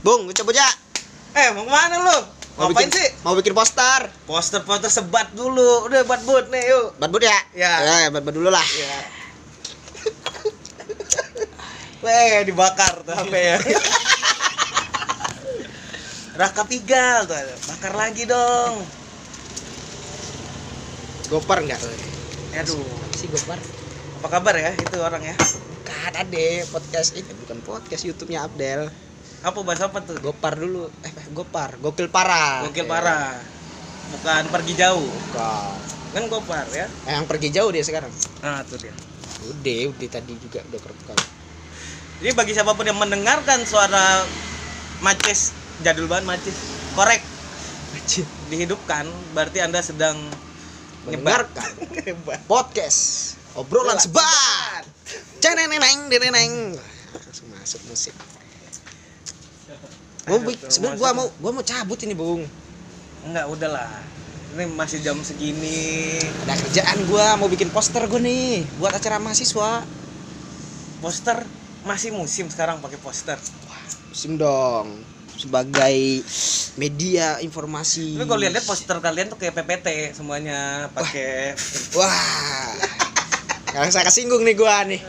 Bung, cabut ya. Eh, mau ke mana lu? Mau Ngapain bikin, sih? Mau bikin poster. Poster-poster sebat dulu. Udah buat buat nih, yuk. Badbud ya? Ya. Ya, badbud dulu lah. Ya. Weh, dibakar tuh HP ya. Raka Pigal tuh, bakar lagi dong. Gopar enggak? Aduh, sih Gopar? apa kabar ya itu orang ya? Bukan ade podcast ini bukan podcast YouTube-nya Abdel. Apa bahasa apa tuh? Gopar dulu. Eh, Gopar. Gokil parah. Gokil Ya. parah. Bukan pergi jauh. Bukan. Kan gopar ya. Eh, yang pergi jauh dia sekarang. Nah, tuh dia. Udah, udah tadi juga udah kerekam. Jadi bagi siapa pun yang mendengarkan suara macis jadul banget macis korek Anjir. dihidupkan berarti anda sedang Mendengarkan Nyebar. podcast obrolan Obrolan sebat. Ceneneng deneneng. Langsung masuk musik. Tuh, sebenarnya gua masuk. mau gua mau cabut ini, Bung. enggak udahlah ini masih jam segini Ada kerjaan gua mau bikin poster gua nih buat acara mahasiswa. poster masih musim sekarang pakai poster Musim dong sebagai media informasi. tapi kalau lihat poster kalian tuh kayak PPT semuanya pakai Wah. Kalau saya kesinggung nih gua nih.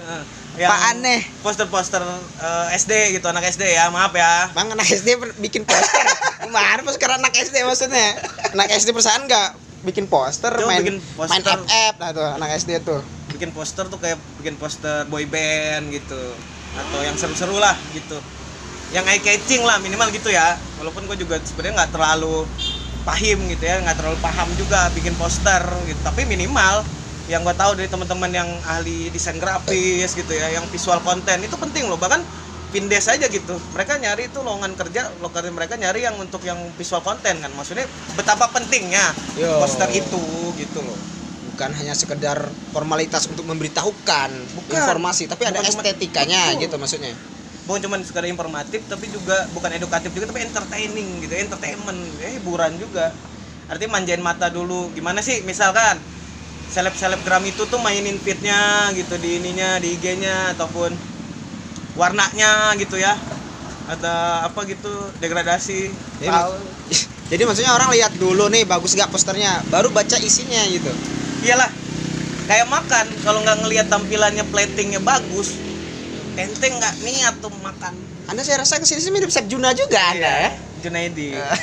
Eh, yang Apaan nih? poster-poster eh, SD gitu anak SD ya maaf ya Bang anak SD bikin poster. Gimana poster anak SD maksudnya? Anak SD perusahaan nggak bikin poster, Coba main bikin poster. main FF lah tuh anak SD tuh. bikin poster tuh kayak bikin poster boy band gitu atau yang seru-seru lah gitu yang eye catching lah minimal gitu ya walaupun gue juga sebenarnya nggak terlalu pahim gitu ya nggak terlalu paham juga bikin poster gitu tapi minimal yang gue tahu dari teman-teman yang ahli desain grafis gitu ya yang visual konten itu penting loh bahkan pindes aja gitu mereka nyari itu lowongan kerja lokasi mereka nyari yang untuk yang visual konten kan maksudnya betapa pentingnya Yo. poster itu gitu loh Bukan hanya sekedar formalitas untuk memberitahukan Bukan. informasi, tapi ada Bukan cuma- estetikanya Betul. gitu maksudnya. bukan cuma sekadar informatif tapi juga bukan edukatif juga tapi entertaining gitu entertainment ya hiburan juga artinya manjain mata dulu gimana sih misalkan seleb selebgram itu tuh mainin fitnya gitu di ininya di IG-nya ataupun warnanya gitu ya. Ada apa gitu degradasi. Jadi, jadi maksudnya orang lihat dulu nih bagus gak posternya, baru baca isinya gitu. iyalah kayak makan kalau nggak ngelihat tampilannya platingnya bagus ente nggak niat tuh makan. Anda saya rasa ke sini sih mirip Chef Juna juga Anda ya. Junaidi Eh.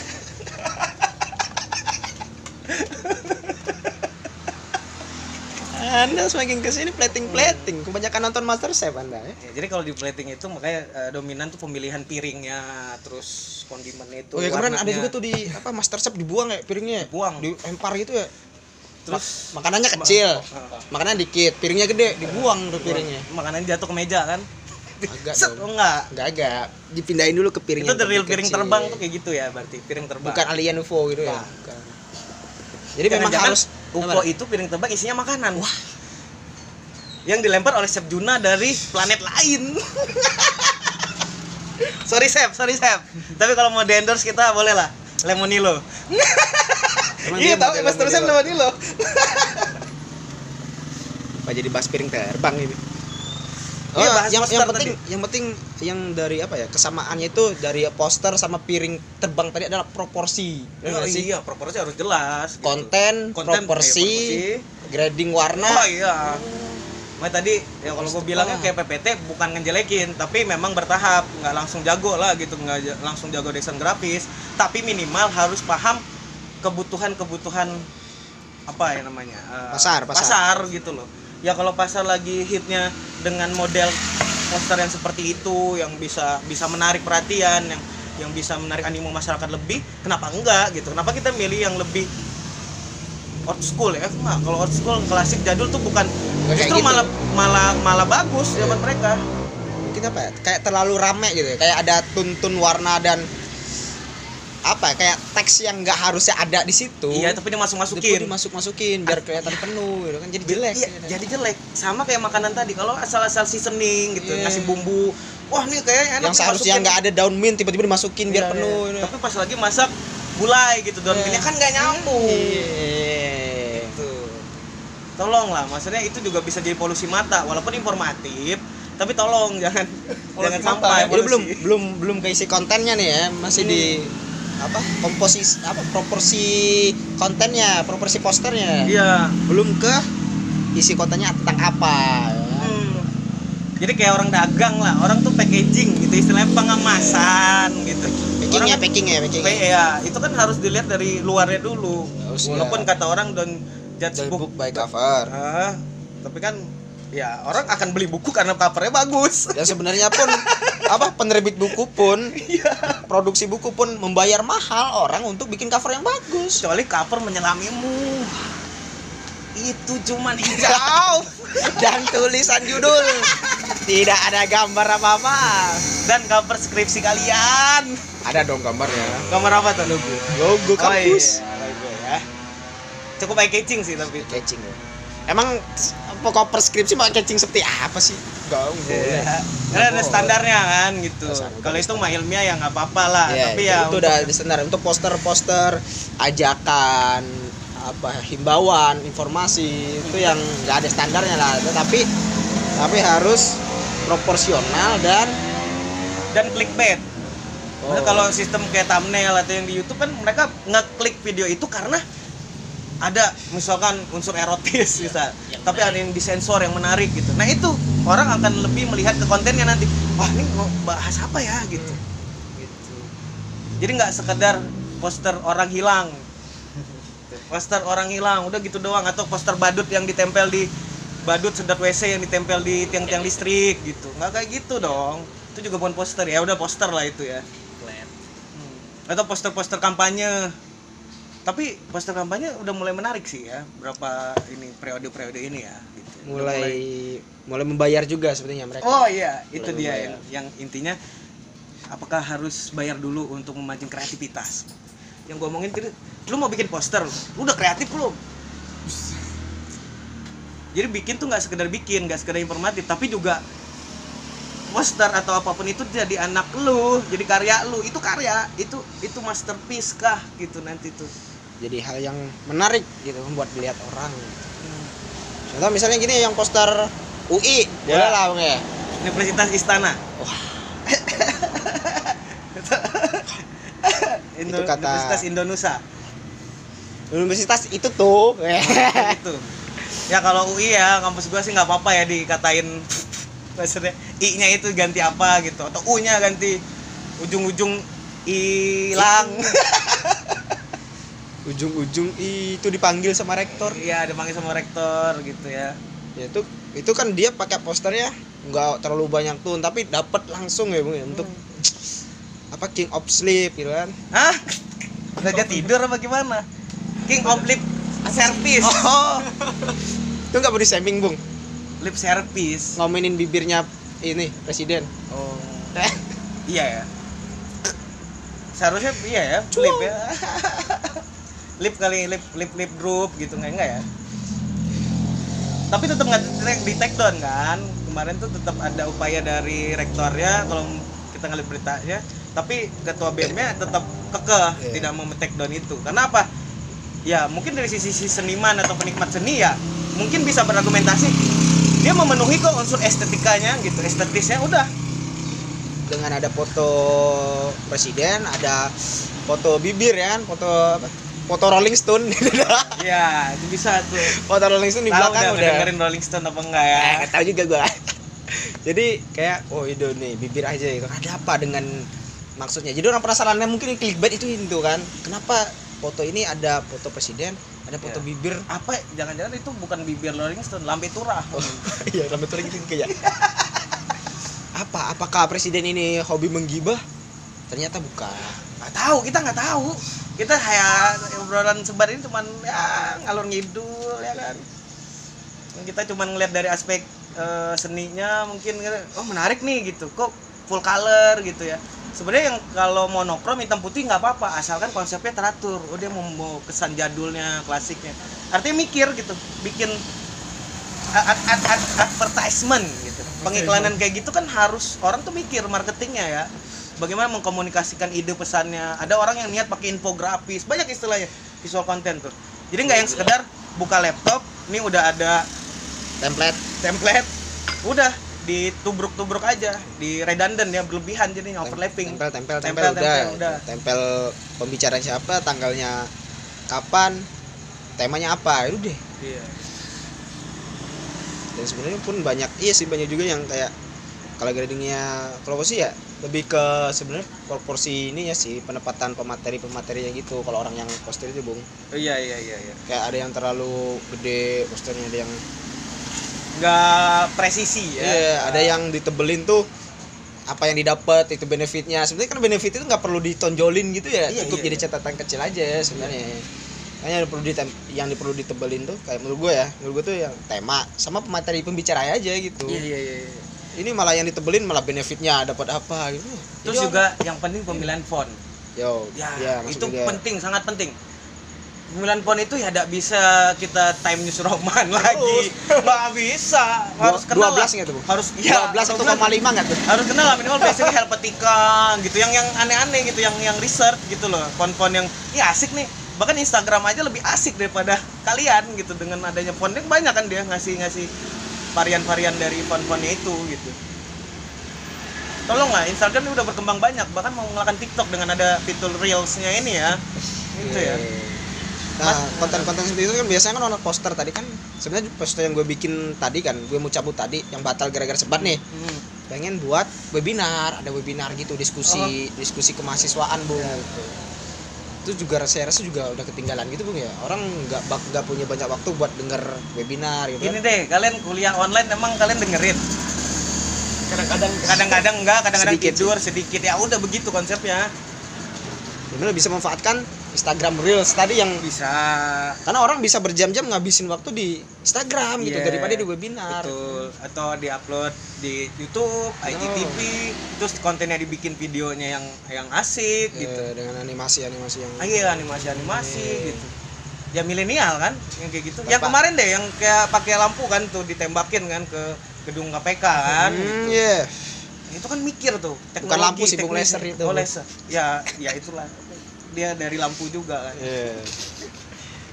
Anda semakin ke sini plating plating, kebanyakan nonton Master Chef Anda ya. Ya, jadi kalau di plating itu makanya eh, dominan tuh pemilihan piringnya, terus kondimennya itu. Oh ya kemarin ada juga tuh di apa Master Chef dibuang ya piringnya. Dibuang. Dilempar gitu ya. Terus Ma- makanannya kecil, Ma- makanan dikit, piringnya gede, dibuang tuh piringnya. makanan jatuh ke meja kan? Agak Set, dong. enggak. Enggak agak, dipindahin dulu ke piring Itu real piring kecil. terbang tuh kayak gitu ya berarti piring terbang. Bukan alien UFO gitu ya. Bukan. Bukan. Jadi memang Jangan-jangan harus UFO itu piring terbang isinya makanan. Wah. Yang dilempar oleh Chef Juna dari planet lain. sorry Chef, sorry Chef. Tapi kalau mau di endorse kita boleh lah. Lemonilo. Iya pakai Master Chef Lemonilo. Apa jadi bahas piring terbang ini. Oh, Iya, bahas yang, poster yang tadi. penting yang penting yang dari apa ya kesamaannya itu dari poster sama piring terbang tadi adalah proporsi. Ya Oh, sih? iya, proporsi harus jelas. gitu. Konten, Konten, proporsi, iya, grading warna. Oh iya. Makanya tadi ya kalau gue bilangnya kayak PPT bukan ngejelekin, tapi memang bertahap, nggak langsung jago lah gitu, nggak langsung jago desain grafis, tapi minimal harus paham kebutuhan-kebutuhan apa ya namanya eh, Pasar, pasar. pasar gitu loh. Ya kalau pasar lagi hitnya dengan model poster yang seperti itu, yang bisa bisa menarik perhatian, yang yang bisa menarik animo masyarakat lebih, kenapa enggak gitu? Kenapa kita milih yang lebih old school ya? Enggak, kalau old school klasik jadul tuh bukan kayak justru gitu. malah malah malah bagus Iya. zaman mereka. Kita apa ya? Kayak terlalu rame gitu ya. Kayak ada tuntun warna dan apa ya, kayak teks yang nggak harusnya ada di situ. Iya, tapi dia masuk masukin. dimasuk masukin biar kelihatan penuh gitu kan jadi jelek. Iya, gitu. jadi jelek. Sama kayak makanan tadi. Kalau asal-asal seasoning gitu, Iya. ngasih bumbu. Wah, nih kayaknya enak yang seharusnya nggak ada daun mint tiba-tiba dimasukin biar Iya, penuh. iya. gitu. Tapi pas lagi masak gulai gitu, daun Iya. mintnya kan nggak nyambung. Iya. Gitu. Tolong lah, maksudnya itu juga bisa jadi polusi mata. Walaupun informatif, tapi tolong jangan jangan sampai Ini belum belum belum keisi kontennya nih ya, masih di apa komposisi apa proporsi kontennya, proporsi posternya. iya Belum ke isi kontennya tentang apa. ya. Hmm. jadi kayak orang dagang lah orang tuh packaging gitu istilahnya pengemasan gitu Packingnya, Orang kan- packing ya, packing. Ya itu kan harus dilihat dari luarnya dulu Harus, walaupun ya. kata orang don't judge book book by cover. Ah, tapi kan ya orang akan beli buku karena covernya bagus Dan sebenarnya pun apa penerbit buku pun produksi buku pun membayar mahal orang untuk bikin cover yang bagus. kecuali cover menyelamimu itu cuman hijau Dan tulisan judul tidak ada gambar apa-apa. dan cover skripsi kalian Ada dong gambarnya. gambar apa tuh logo Logo kampus. oh, iya, logo ya cukup eye catching sih tapi Catching. ya. Emang pokok preskripsi mau catching seperti apa sih? Gak Iya. Karena ada standarnya kan gitu. Kalau itu mah ilmiah ya nggak apa-apa lah. Iya, Tapi ya itu untuk- udah standar untuk poster-poster ajakan apa himbauan informasi itu yang nggak ada standarnya lah tapi tapi harus proporsional dan dan clickbait. Oh. Nah, kalau sistem kayak thumbnail atau yang di YouTube kan mereka ngeklik video itu karena ada misalkan unsur erotis bisa. Tapi ada yang disensor yang menarik gitu. Nah itu orang akan lebih melihat ke kontennya nanti. Wah ini mau bahas apa ya gitu. Gitu. Jadi nggak sekedar poster orang hilang. Poster orang hilang udah gitu doang. Atau poster badut yang ditempel di badut sedot WC yang ditempel di tiang-tiang listrik gitu. Nggak kayak gitu dong. Itu juga bukan poster ya udah poster lah itu ya. Hmm. atau poster-poster kampanye tapi poster kampanye udah mulai menarik sih ya berapa ini periode-periode ini ya gitu. Udah mulai mulai membayar juga sepertinya mereka. Oh iya itu Mulai dia membayar. yang yang intinya apakah harus bayar dulu untuk memancing kreativitas? Yang gue omongin tadi lu mau bikin poster lu udah kreatif belum? Jadi bikin tuh nggak sekedar bikin nggak sekedar informatif tapi juga poster atau apa pun itu jadi anak lu jadi karya lu. Itu karya itu itu masterpiece kah gitu nanti tuh jadi hal yang menarik gitu membuat dilihat orang. Contoh misalnya gini yang poster UI boleh Ya. lah Bang, ya? Universitas Istana. Wah. Indo- Itu kata- Universitas Indonesia. Universitas itu tuh. Itu. Ya kalau UI ya kampus gua sih nggak apa-apa ya dikatain maksudnya i-nya itu ganti apa gitu atau u-nya ganti ujung-ujung hilang ujung-ujung itu dipanggil sama rektor. Iya dipanggil sama rektor gitu ya. Ya itu itu kan dia pakai posternya nggak terlalu banyak tuh tapi dapat langsung ya bung ya, untuk apa king of sleep gitu kan. Hah? Udah dia tidur apa gimana? King of lip service. Oh. Itu nggak mau disemping bung. Lip service. Ngomongin bibirnya ini presiden. Oh. Iya ya. Seharusnya iya ya lip ya lip kali lip lip lip drop gitu nggak enggak ya? Tapi tetap nggak di- take down kan? Kemarin tuh tetap ada upaya dari rektornya kalau kita ngeliat beritanya tapi ketua BEM-nya tetap kekeh Iya. tidak mau take down itu. Karena apa? Ya mungkin dari sisi sisi seniman atau penikmat seni ya mungkin bisa berargumentasi dia memenuhi kok unsur estetikanya gitu estetisnya udah. Dengan ada foto presiden ada foto bibir ya foto apa? Foto Rolling Stone. Ya itu bisa tuh. Foto Rolling Stone di belakang udah udah. dengerin Rolling Stone apa enggak ya? Eh, nggak tahu juga gua. Jadi kayak oh itu nih bibir aja gitu. Ada apa dengan maksudnya? Jadi orang penasarannya mungkin clickbait itu itu kan. Kenapa foto ini ada foto presiden ada foto Iya. bibir? Apa? Jangan-jangan itu bukan bibir Rolling Stone lambe turah. Oh, iya rambut lagi gitu kayak. Apa? Apakah presiden ini hobi menggibah? Ternyata bukan. Nggak tahu kita nggak tahu kita kayak obrolan sebar ini cuman ya ngalur ngidul ya kan? Kita cuman ngeliat dari aspek eh, seninya mungkin oh menarik nih gitu. Kok full color gitu ya. Sebenarnya yang kalau monokrom hitam putih nggak apa-apa asalkan konsepnya teratur. Oh dia mau, kesan jadulnya klasiknya. Artinya mikir gitu. Bikin a- a- a- a- advertisement gitu. Pengiklanan kayak gitu kan harus orang tuh mikir marketingnya ya bagaimana mengkomunikasikan ide pesannya? Ada orang yang niat pakai infografis banyak istilahnya visual content tuh. Jadi nggak yang sekedar buka laptop ini udah ada template. template udah ditubruk-tubruk aja di redundant ya berlebihan jadi overlapping. tempel tempel tempel, Tempel, udah. tempel, udah. tempel pembicaraan siapa tanggalnya kapan temanya apa itu deh. Iya. Dan sebenarnya pun banyak iya sih banyak juga yang kayak kalau gradingnya kalau sih ya lebih ke sebenarnya proporsi ini ya sih penempatan pemateri pematerinya gitu. Kalau orang yang poster itu bung. Oh, iya iya iya iya. Kayak ada yang terlalu gede posternya ada yang nggak presisi ya? Iya, ada yang ditebelin tuh apa yang didapat itu benefitnya. Sebenarnya kan benefit itu nggak perlu ditonjolin gitu ya. Iya, cukup iya, jadi iya. catatan kecil aja sebenarnya. Kayaknya yang perlu ditem yang perlu ditebelin tuh kayak menurut gue ya menurut gue tuh yang tema sama pemateri pembicara aja gitu. Iya iya iya iya. Ini malah yang ditebelin malah benefitnya dapat apa gitu. Terus Jadi juga yang penting pemilihan font. Yo ya, ya, itu gue. penting sangat penting. Pemilihan font itu ya tidak bisa kita time news roman lagi. Nggak bisa. Harus kenal 12 lah. nggak tuh, harus ya 12 atau koma lima nggak tuh? Harus kenal lah minimal basic Helvetica gitu yang yang aneh-aneh gitu yang yang research gitu loh. Font-font yang ya asik nih. Bahkan Instagram aja lebih asik daripada kalian gitu dengan adanya fontnya banyak kan dia ngasih ngasih varian-varian dari font-fontnya itu gitu. Tolong lah Instagram ini udah berkembang banyak. Bahkan mau mengalahkan TikTok dengan ada fitur reelsnya ini ya. Itu ya. Nah, konten-konten seperti itu kan biasanya kan orang poster tadi kan. Sebenarnya poster yang gue bikin tadi kan gue mau cabut tadi yang batal gara-gara sebat nih. Hmm. pengen buat webinar ada webinar gitu diskusi Oh. diskusi kemahasiswaan bung gitu. Itu juga saya rasa juga udah ketinggalan gitu bung ya orang nggak bak- nggak punya banyak waktu buat denger webinar gitu Ini kan. deh, kalian kuliah online emang kalian dengerin. Kadang-kadang kadang-kadang enggak, kadang-kadang Sedikit tidur sedikit. Ya udah begitu konsepnya. Gimana bisa memanfaatkan Instagram Reels tadi yang Bisa. karena orang bisa berjam-jam ngabisin waktu di Instagram gitu Iya, daripada di webinar Betul. Atau diupload di YouTube, IGTV, terus kontennya dibikin videonya yang yang asik Ya, gitu. dengan animasi-animasi yang Ah, iya, animasi-animasi Iya. gitu. Ya milenial kan yang kayak gitu. Yang Bapak- kemarin deh yang kayak pakai lampu kan tuh ditembakin kan ke gedung KPK kan. Hmm, gitu. iya. itu kan mikir tuh Bukan lampu sih, Bung, teknologi. laser itu. oh laser ya ya itulah dia dari lampu juga kan. Iya.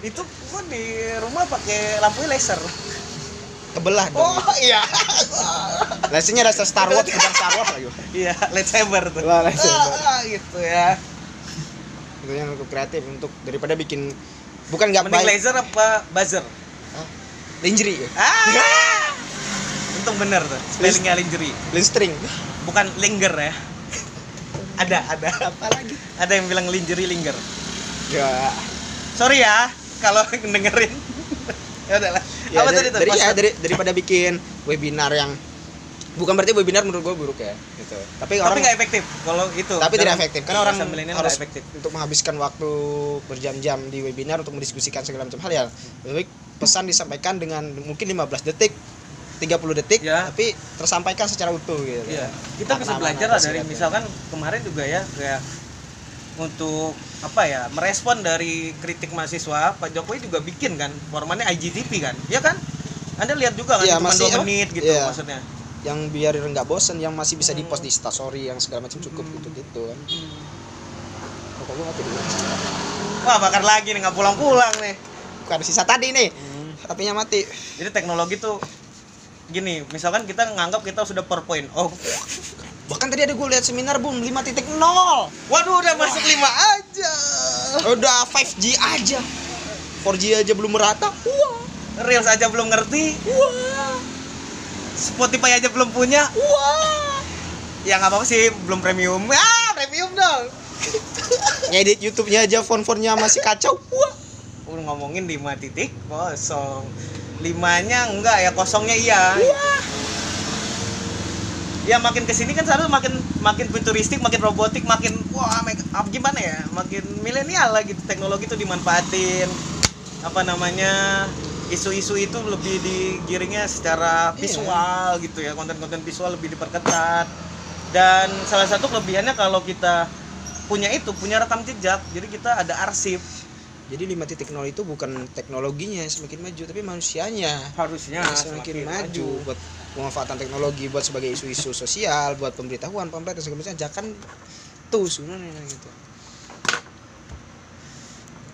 itu gua di rumah pakai lampu laser. Kebelah dong. Oh iya. Lasernya ada Star Wars, bukan Star Wars lagi. iya lightsaber tuh. Wah, lightsaber. Ah, gitu ya. Itu yang cukup kreatif untuk daripada bikin bukan nggak mending baik. laser apa buzzer? Lingerie. Ya? ah! Untung bener tuh spellingnya lingerie. Linstring. bukan linger ya ada ada. Apa lagi? ada yang bilang lingerie linger. Ya. sorry ya kalau dengerin. Ya udahlah. Ya, apa dari, tadi tuh dari, ya, dari, daripada bikin webinar yang bukan berarti webinar menurut gua buruk ya gitu. Tapi, tapi orang nggak efektif kalau itu. Tapi tidak efektif karena orang harus efektif. untuk menghabiskan waktu berjam-jam di webinar untuk mendiskusikan segala macam hal ya. Lebih pesan disampaikan dengan mungkin 15 detik 30 detik Ya. tapi tersampaikan secara utuh gitu Iya, kita bisa belajar lah dari ya. misalkan kemarin juga ya kayak untuk apa ya merespon dari kritik mahasiswa Pak Jokowi juga bikin kan formatnya IGTV kan, ya kan? Anda lihat juga kan Iya, cuma masih dua apa? menit gitu Iya. maksudnya. yang biar nggak bosen yang masih bisa dipost Hmm. di instastory yang segala macam cukup gitu gitu kan rokok gua mati dulu Wah bakar lagi nih nggak pulang-pulang nih. bukan sisa tadi nih HP-nya mati Jadi teknologi tuh gini, misalkan kita nganggap kita sudah PowerPoint. Oh, bahkan tadi ada gue lihat seminar bun 5.0 waduh udah masuk lima aja. udah 5G aja 4G aja belum merata wah Reels aja belum ngerti, wah Spotify aja belum punya. wah Ya nggak apa-apa sih, belum premium. Ah, premium dong. ngedit YouTube-nya aja font-fontnya masih kacau wah Udah ngomongin 5 titik kosong. Limanya enggak ya, kosongnya iya. Ya makin ke sini kan selalu makin makin futuristik, makin robotik, makin wah meg- apa gimana ya, makin milenial lah gitu. Teknologi itu dimanfaatin. Apa namanya? Isu-isu itu lebih digiringnya secara Iya. visual gitu ya, konten-konten visual lebih diperketat. Dan salah satu kelebihannya kalau kita punya itu, punya rekam jejak, jadi kita ada arsip jadi 5.0 itu bukan teknologinya yang semakin maju tapi manusianya. Harusnya yang semakin, maju, buat pemanfaatan teknologi buat sebagai isu-isu sosial buat pemberitahuan pamflet dan segala macam. Jangan tuh sebenarnya gitu.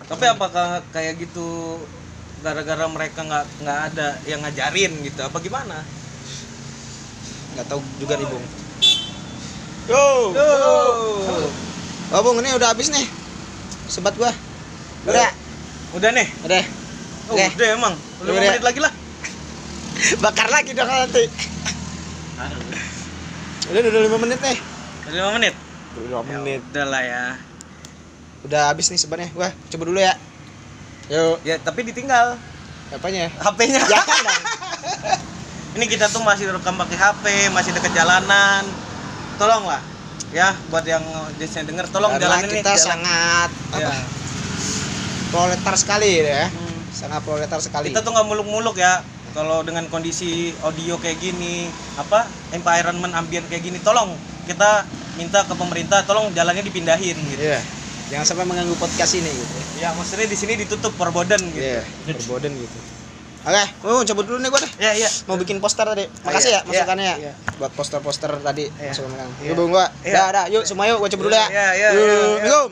Tapi apakah kayak gitu gara-gara mereka nggak nggak ada yang ngajarin gitu? Apa gimana? Nggak tahu juga nih bung. Yo. oh bung ini udah habis nih. Sebat gua udah Udah nih. udah Oh, Oke. udah emang. Lima Udah. menit lagi lah. bakar lagi dong nanti udah udah lima menit nih Udah lima menit. udah lima Ya menit Udah lah ya. udah habis nih sebatnya gua coba dulu ya yuk Ya tapi ditinggal apanya HP-nya. jangan dong Ini kita tuh masih rekam pakai HP, masih dekat jalanan. Tolong lah. Ya, buat yang jasnya denger tolong karena jalanin nih. kita jalan. sangat Ya. apa proletar sekali ya Hmm. sangat proletar sekali Kita tuh nggak muluk-muluk ya. Kalau dengan kondisi audio kayak gini, apa environment ambient kayak gini, tolong kita minta ke pemerintah tolong jalannya dipindahin gitu. Iya. Jangan sampai mengganggu podcast ini gitu. Ya, maksudnya di sini ditutup perboden gitu. Iya, berboden gitu. Oke, mau cabut dulu nih gua deh. Ya, ya. Mau bikin poster tadi. Makasih iya. ya masukannya ya. Iya. Buat poster-poster tadi Iya. masukan. Iya. Yuk, Bung gua. Iya. Dah, dah. Yuk semua yuk gua cabut dulu ya. Iya, iya, Yuk, iya, iya. Assalamualaikum.